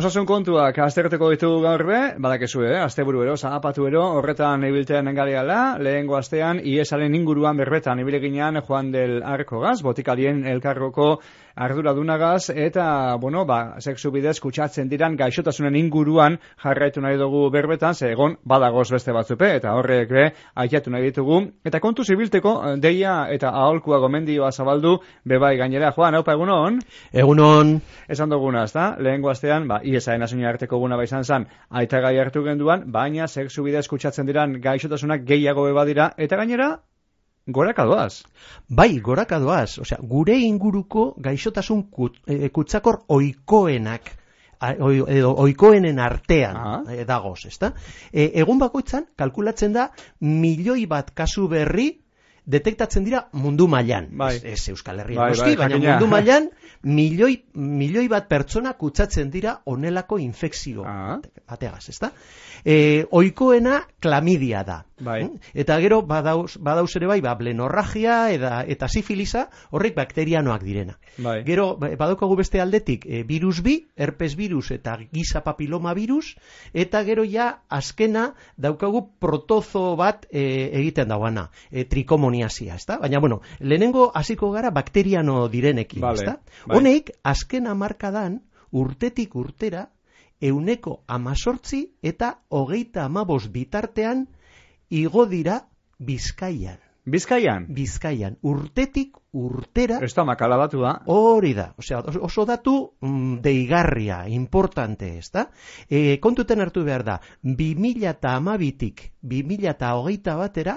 Osasun kontuak azterteko ditugu gaur be, badakezu, eh? Asteburu ero, zahapatu ero, horretan ibiltean engaleala, lehengo astean, iesaren inguruan berbetan ibileginean Juan del Arco gaz, botikalien elkarroko arduradunagaz, eta, bueno, ba, sexu bidez kutsatzen diran gaixotasunen inguruan jarraitu nahi dugu berbetan, ze egon badagoz beste batzupe, eta horrek be, aiatu nahi ditugu. Eta kontu zibilteko, deia eta aholkua gomendioa zabaldu, bebai gainera, Juan, haupa egunon? Egunon. Esan duguna, ez da? Lehengo astean, ba, iesaen asunia arteko guna bai izan zan, aita gai hartu genduan, baina sexu bidez kutsatzen diran gaixotasunak gehiago beba dira, eta gainera, Goraka doaz. Bai, goraka doaz. Osea, gure inguruko gaixotasun kut, e, kutsakor oikoenak edo oikoenen artean ah. e, dagoz, ezta? E, egun bakoitzan, kalkulatzen da, milioi bat kasu berri detektatzen dira mundu mailan. Bai. Ez, ez Euskal Herria bai, bai, baina mundu mailan milioi, milioi bat pertsona kutsatzen dira onelako infekzio. Ah. Bateagaz, ezta? E, oikoena klamidia da. Bai. Hm? Eta gero badauz, badauz ere bai, ba, blenorragia eta, eta sifilisa horrek bakterianoak direna. Bai. Gero ba, badaukagu beste aldetik e, virus bi, herpes virus eta giza papiloma virus, eta gero ja azkena daukagu protozo bat e, egiten dauana, e, trikomoniasia, ezta? Baina, bueno, lehenengo hasiko gara bakteriano direnekin, vale. ezta? Bai. Honeik, azken amarkadan, urtetik urtera, euneko amazortzi eta hogeita amabos bitartean igo dira Bizkaian. Bizkaian? Bizkaian. Urtetik urtera... Ez da makala datu da. Hori da. Osea, oso datu mm, deigarria, importante, ez da? E, kontuten hartu behar da, 2000 eta amabitik, 2000 eta hogeita batera,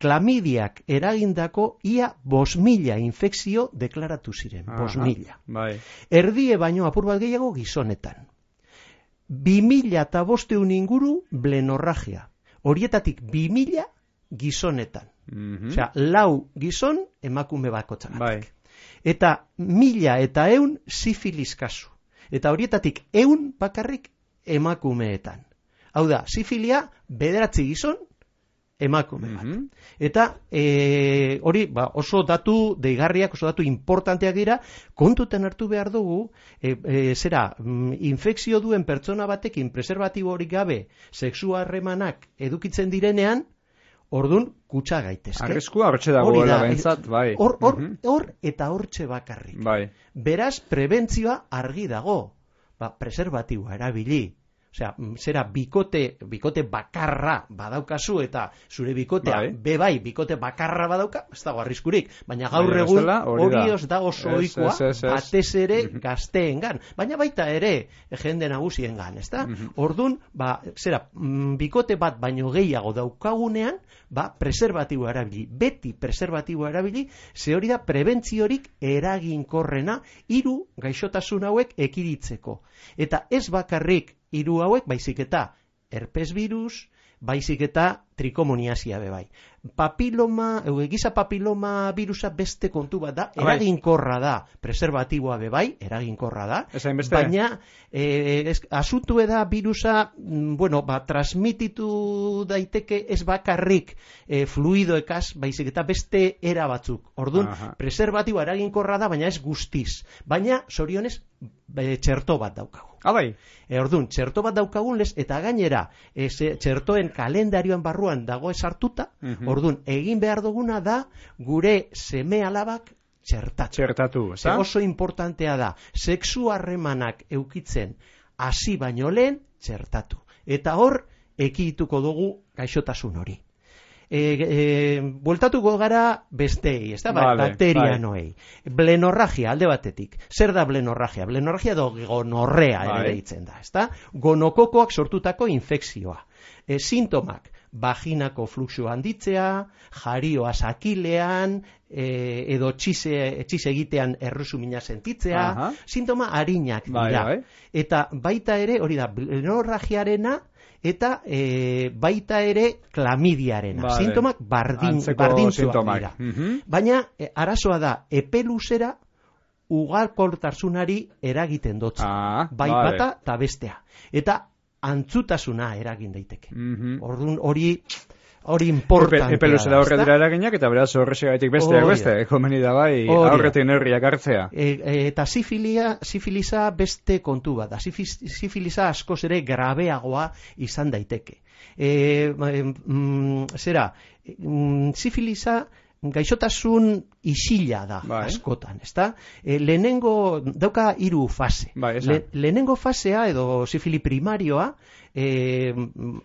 klamidiak eragindako ia bos mila infekzio deklaratu ziren. Bos mila. Bai. Erdie baino apur bat gehiago gizonetan. 2000 eta bosteun inguru blenorragia. Horietatik 2000 gizonetan. Mm -hmm. Osea, lau gizon emakume bako Bai. Eta mila eta eun sifilis kasu. Eta horietatik eun bakarrik emakumeetan. Hau da, sifilia bederatzi gizon emakume bat. Mhm. Eta e, hori ba, oso datu deigarriak, oso datu importanteak dira, kontuten hartu behar dugu, e, e, zera, mm, infekzio duen pertsona batekin preservatibo hori gabe sexu harremanak edukitzen direnean, ordun kutsa gaitezke. Arriskua hortxe dagoela bentsat, bai. Hor, hor, mhm. hor eta hortxe bakarrik. Bai. Beraz, prebentzioa argi dago. Ba, preservatiboa erabili, Osea, mm, zera bikote, bikote bakarra badaukazu eta zure bikotea bai. be bai bikote bakarra badauka, ez dago arriskurik, baina gaur bai, egun hori os dago zoikoa batez ere -hmm. gazteengan, baina baita ere jende nagusiengan, ezta? Mm -hmm. Ordun, ba, zera, mm, bikote bat baino gehiago daukagunean, ba, preservatibo erabili, beti preservatibo erabili, ze hori da prebentziorik eraginkorrena hiru gaixotasun hauek ekiritzeko. Eta ez bakarrik hiru hauek, baizik eta herpes virus, baizik eta trikomoniasia be bai. Papiloma, e, giza papiloma virusa beste kontu bat da, bai. eraginkorra da, preservatiboa be bai, eraginkorra da. Baina, e, asuntu da virusa, mm, bueno, ba, transmititu daiteke ez bakarrik e, fluidoekaz, baizik eta beste era batzuk. Ordun, preservatiboa eraginkorra da, baina ez guztiz. Baina, sorionez, txerto bat daukagu. Ah, bai. E, ordun, txerto bat daukagun lez, eta gainera, e, txertoen kalendarioan barruan dago esartuta, mm ordun, egin behar duguna da, gure seme alabak txertatu. Txertatu, Ze oso importantea da, sexu harremanak eukitzen hasi baino lehen txertatu. Eta hor, ekituko dugu gaixotasun hori e, e, bueltatuko gara bestei, ez da, vale, bakterianoei. Bai. Blenorragia, alde batetik. Zer da blenorragia? Blenorragia do gonorrea ere bai. deitzen da, ez da? Gonokokoak sortutako infekzioa. E, sintomak, vaginako fluxu handitzea, jarioa sakilean, e, edo txise, txise egitean errusumina sentitzea, Aha. sintoma harinak dira. Bai, Eta baita ere, hori da, blenorragiarena, eta e, baita ere klamidiaren vale. sintomak bardin, bardintzuak dira. Mhm. Baina e, arazoa da epeluzera ugalkortasunari eragiten dotza. Ah, bai vale. bata eta bestea. Eta antzutasuna eragin daiteke. Mm Orduan hori hori importantea. Epe luzera horre ezta? dira eraginak, eta beraz horrexegatik besteak Hori da. beste, komeni da bai, da. aurretik neurriak hartzea. E, e, eta sifilia, sifilisa beste kontu bat da. Sifilisa askoz ere grabeagoa izan daiteke. E, mm, zera, mm, sifilisa gaixotasun isila da Bai. askotan, ezta? E, lehenengo dauka hiru fase. Bai. Le, lehenengo fasea edo sifili primarioa e,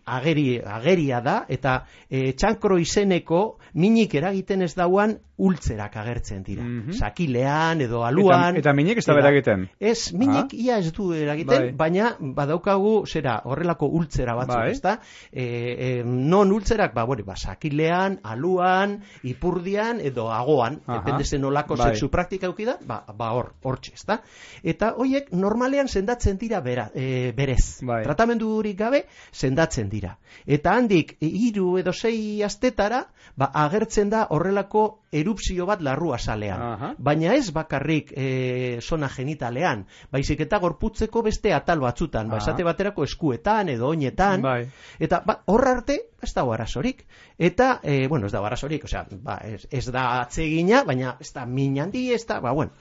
ageri, ageria da eta e, txankro izeneko minik eragiten ez dauan ultzerak agertzen dira. Mhm. Sakilean edo aluan. Eta, eta minik ez da egiten. Ez, minik ia ez du eragiten, Bai. baina badaukagu zera horrelako ultzera batzuk, Bai. ezta? E, e, non ultzerak, ba, bueno, ba, sakilean, aluan, ipurdian edo agoan. Depende zen nolako Bai. sexu praktika euki da, ba, ba hor, hortxe, ezta? Eta hoiek normalean sendatzen dira bera, e, berez. Bai. Tratamendurik gabe sendatzen dira. Eta handik hiru edo sei astetara, ba, agertzen da horrelako erupzio bat larrua salean. Aha. Baina ez bakarrik e, zona genitalean, baizik eta gorputzeko beste atal batzutan, ba, esate baterako eskuetan edo oinetan, Bai. eta ba, hor arte ez dago arazorik. Eta, e, bueno, ez dago arazorik, osea, ba, ez, ez da atsegina, baina ez da min handi, ez da, ba, bueno.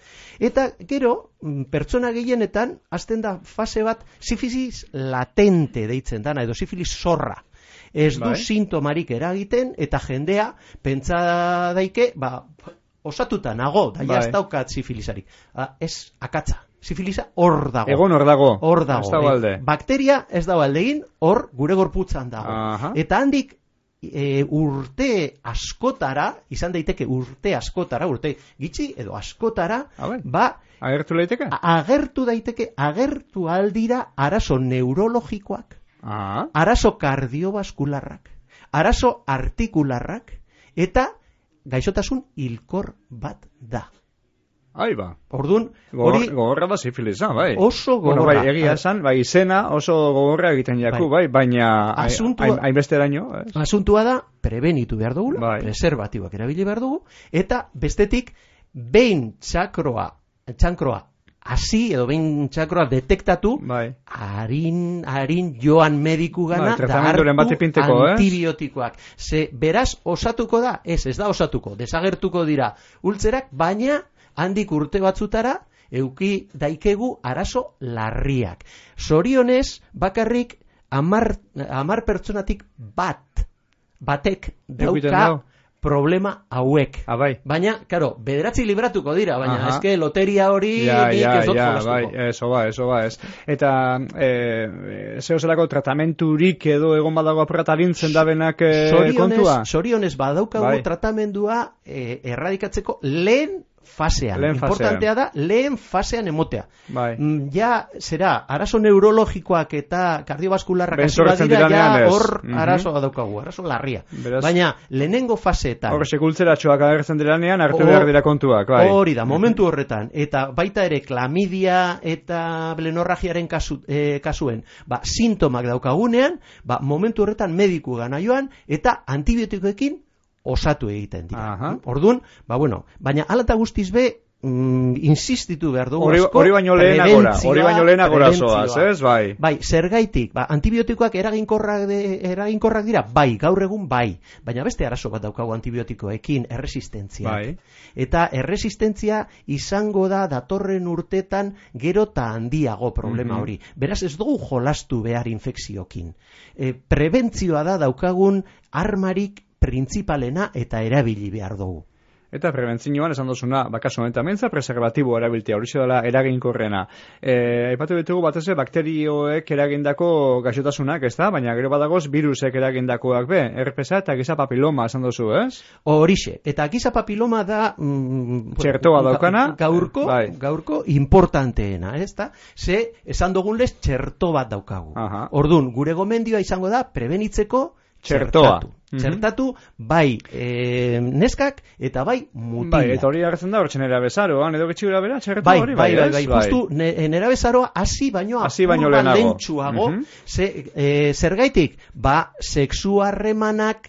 Eta gero, mm, pertsona gehienetan, azten da fase bat, sifilis latente deitzen dana, edo sifilis zorra. Ez du Bai. sintomarik eragiten, eta jendea, pentsa daike, ba, osatuta nago, da Bai. ez daukat sifilisarik. Ah, ez akatza, sifilisa hor dago. Egon hor dago. Hor dago. Ez dago alde. Bakteria ez dago aldegin, hor gure gorputzan dago. Aha. Eta handik e, urte askotara, izan daiteke urte askotara, urte gitxi edo askotara, ba, Agertu leiteke? a- agertu daiteke, agertu aldira arazo neurologikoak, Ah, arazo kardiobaskularrak, arazo artikularrak, eta gaixotasun hilkor bat da. Ai ba. Orduan, hori gogorra da sifilisa, bai. oso Bueno, gogorra. bai, egia esan, bai, izena oso gogorra egiten jaku, bai, baina hai- Asuntua- hain- hainbeste daño, ez? Asuntua da, prebenitu behar dugula, Bai. preservatiboak erabili behar dugu, eta bestetik, behin txakroa, txankroa, hasi edo behin txakroa detektatu, Bai. harin, harin joan mediku gana, Bai, tratamenduren bat ipinteko, ez? antibiotikoak. Ze, beraz, osatuko da? Ez, ez da osatuko. Desagertuko dira ultzerak, baina handik urte batzutara, euki daikegu arazo larriak. Zorionez, bakarrik, amar, amar pertsonatik bat, batek dauka dau. problema hauek. Ah, bai. Baina, karo, bederatzi libratuko dira, baina Aha. eske loteria hori Ja, nik ja, ez dut ja, bai, eso ba, eso ba, ez. Eta, e, zeo zelako tratamenturik edo egon badago apurata arintzen dabenak e, kontua? Zorionez, zorionez badaukagu Bai. tratamendua eh, erradikatzeko lehen fasean. Lehen Importantea da lehen fasean emotea. Bai. Mm, Ja, zera, arazo neurologikoak eta kardiobaskularrak hasi Bentorretzen badira, ja hor Mhm. arazo daukagu, arazo larria. Beraz- Baina, lehenengo faseetan, Hor, sekultzeratxoak agertzen direnean, hartu behar dira kontuak, bai. Hori da, momentu horretan, eta baita ere klamidia eta blenorragiaren kasu, eh, kasuen, ba, sintomak daukagunean, ba, momentu horretan mediku gana joan, eta antibiotikoekin osatu egiten dira. Aha. Orduan, ba, bueno, baina alata guztiz be, mm, insistitu behar dugu Hori, asko, hori baino lehenagora, prebentzioa, hori baino lehenagora prebentzioa. zoaz, ez, bai. Bai, zergaitik, ba, antibiotikoak eraginkorrak, de, eraginkorrak dira, bai, gaur egun bai, baina beste arazo bat daukagu antibiotikoekin, erresistentzia. Bai. Eta erresistentzia izango da datorren urtetan gero eta handiago problema Mhm. hori. Beraz ez dugu jolastu behar infekziokin. E, prebentzioa da daukagun armarik printzipalena eta erabili behar dugu. Eta prebentzioan esan dozuna, bakasu honetan mentza, preservatibo erabiltea, hori dela eraginkorrena. E, aipatu ditugu batez ere bakterioek eragindako gaixotasunak, ez da? Baina gero badagoz virusek eragindakoak be, herpesa eta giza papiloma esan dozu, ez? Horixe, eta giza papiloma da mm, Txertoa daukana, ga- gaurko, bai. gaurko importanteena, ez da? Ze, esan dugun lez, txerto bat daukagu. Aha. Orduan, gure gomendioa izango da, prebenitzeko Txertoa. txertatu. Mhm. Txertatu, bai e, neskak eta bai mutilak. Bai, eta hori agertzen da hortzen erabezaroan, edo gitxi bera, txertu Bai, hori, bai, bai, ez? bai, justu, ne- nera bezaroa hasi baino Hasi baino lentsuago, Mhm. ze, e, zergaitik, ba, sexu harremanak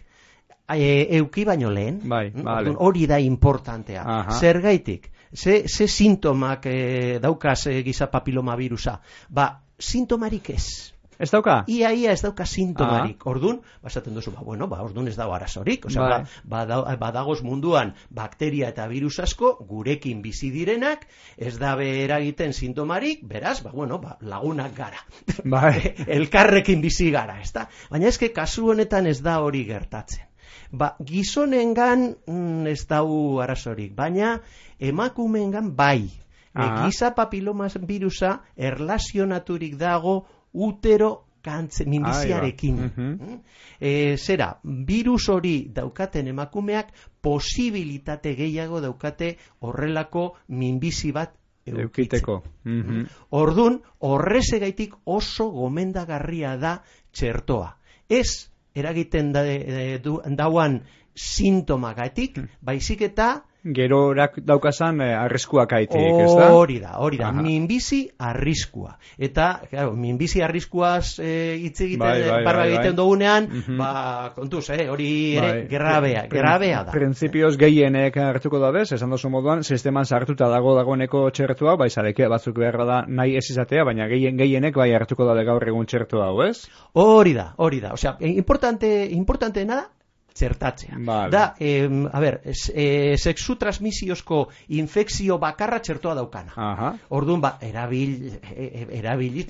e, euki baino lehen, Bai, Mm, vale. hori da importantea, Aha. zergaitik, ze, ze sintomak e, daukaz e, giza papiloma virusa, ba, sintomarik ez, Ez dauka? Ia, ia ez dauka sintomarik. Ordun, basaten duzu, ba, bueno, ba, ordun ez dago arazorik. Osea, Bai. ba, bada- badagoz munduan bakteria eta virus asko gurekin bizi direnak, ez dabe eragiten sintomarik, beraz, ba, bueno, ba, lagunak gara. Bai. Elkarrekin bizi gara, ezta? Baina eske kasu honetan ez da hori gertatzen. Ba, gizonengan mm, ez dau arazorik, baina emakumeengan bai. E, Aha. giza papiloma virusa erlazionaturik dago utero kantze minbiziarekin. Mhm. Mm? E, zera, virus hori daukaten emakumeak posibilitate gehiago daukate horrelako minbizi bat. Eukiteko. Mhm. Ordun, horrezegaitik oso gomendagarria da txertoa. Ez eragiten da, e, du, dauan sintomagatik, Hmm. baizik eta Gero erak daukazan eh, arriskuak aitik, ez da? hori da, hori da, Aha. minbizi arriskua. Eta, claro, minbizi arriskuaz e, hitz egiten, Bai, bai, bai, bai. egiten dugunean, Mhm. ba, kontuz, eh, hori ere Bai. grabea, grabea da. Printzipioz gehienek hartuko da bez, esan dozu moduan, sisteman sartuta dago dagoeneko txertua, bai zareke batzuk beharra da nahi ez izatea, baina gehien gehienek bai hartuko da gaur egun txertua hau, ez? Hori da, hori da. Osea, importante, importanteena da, txertatzea. Vale. Da, em, a ber, es, e, sexu transmisiozko infekzio bakarra txertoa daukana. Aha. Orduan, ba, erabil, e, e, erabili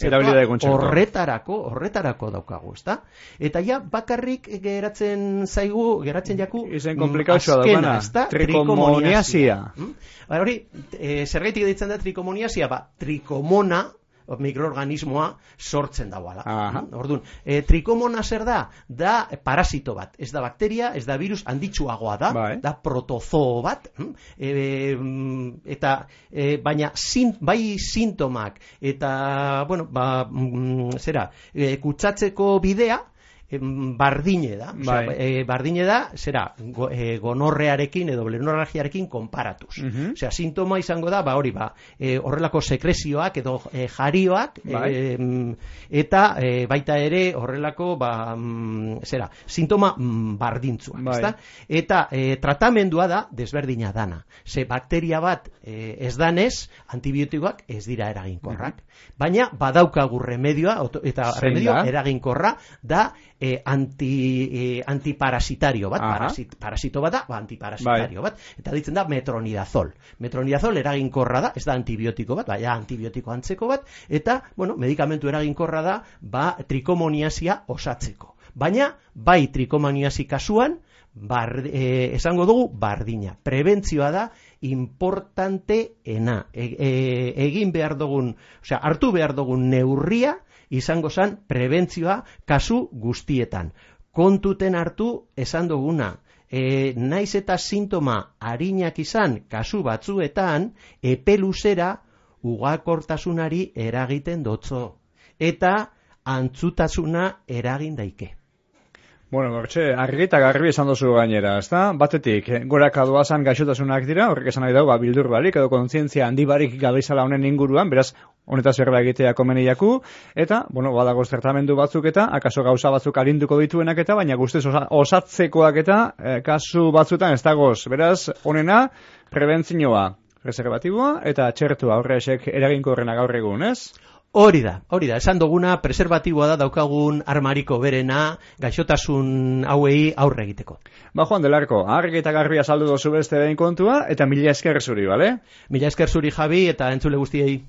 horretarako, horretarako daukagu, ezta? Eta ja, bakarrik geratzen zaigu, geratzen jaku, Izen mm, konplikatsua azkena, daukana. ezta? Trikomoniasia. Mm? Ba, hori, e, zergaitik deitzen da trikomoniasia, ba, trikomona, mikroorganismoa sortzen. Mm? Orduan, e, trikomona zer da? Da parasito bat. Ez da bakteria, ez da virus handitsuagoa da. Bai. Da protozoo bat. E, eta, e, baina sin, bai sintomak eta, bueno, ba, mm, zera, e, kutsatzeko bidea, bardine da. Osea, Bai. e, bardine da, zera, go, e, gonorrearekin edo blenorragiarekin konparatuz. Mhm. Osea, sintoma izango da, ba hori ba, e, horrelako sekrezioak edo e, jarioak Bai. e, mm, eta e, baita ere horrelako ba mm, zera, sintoma mm, bardintzuak, Bai. ezta? Eta e, tratamendua da desberdina dana. Ze bakteria bat e, ez danez, antibiotikoak ez dira eraginkorrak. Baina badaukagu remedioa eta Zein remedio da? eraginkorra da e, anti, e, antiparasitario bat, Aha. parasit, parasito bat da, ba, antiparasitario Bai. bat, eta ditzen da metronidazol. Metronidazol eraginkorra da, ez da antibiotiko bat, baina antibiotiko antzeko bat, eta, bueno, medikamentu eraginkorra da, ba, trikomoniasia osatzeko. Baina, bai trikomoniasi kasuan, bar, eh, esango dugu bardina. Prebentzioa da importanteena. E, e, egin behar dugun, osea, hartu behar dugun neurria, izango zen prebentzioa kasu guztietan. Kontuten hartu esan duguna, e, naiz eta sintoma harinak izan kasu batzuetan, epeluzera ugakortasunari eragiten dotzo. Eta antzutasuna eragin daike. Bueno, gortxe, argi eta garbi esan dozu gainera, ezta? Batetik, eh, goraka doazan gaixotasunak dira, horrek esan nahi dago, ba, bildur barik, edo kontzientzia handi barik gabezala honen inguruan, beraz, honetaz berba egitea komeniaku, eta, bueno, badago tratamendu batzuk eta, akaso gauza batzuk arinduko dituenak eta, baina guztiz osa, osatzekoak eta, eh, kasu batzutan ez dagoz, beraz, honena, prebentzioa, reservatiboa, eta txertua horresek eraginkorrena gaur egun, ez? Hori da, hori da, esan duguna preservatiboa da daukagun armariko berena gaixotasun hauei aurre egiteko. Ba, Juan Delarko, argi eta garbi azaldu dozu beste behin kontua, eta mila esker zuri, bale? Mila esker zuri Javi eta entzule guztiei.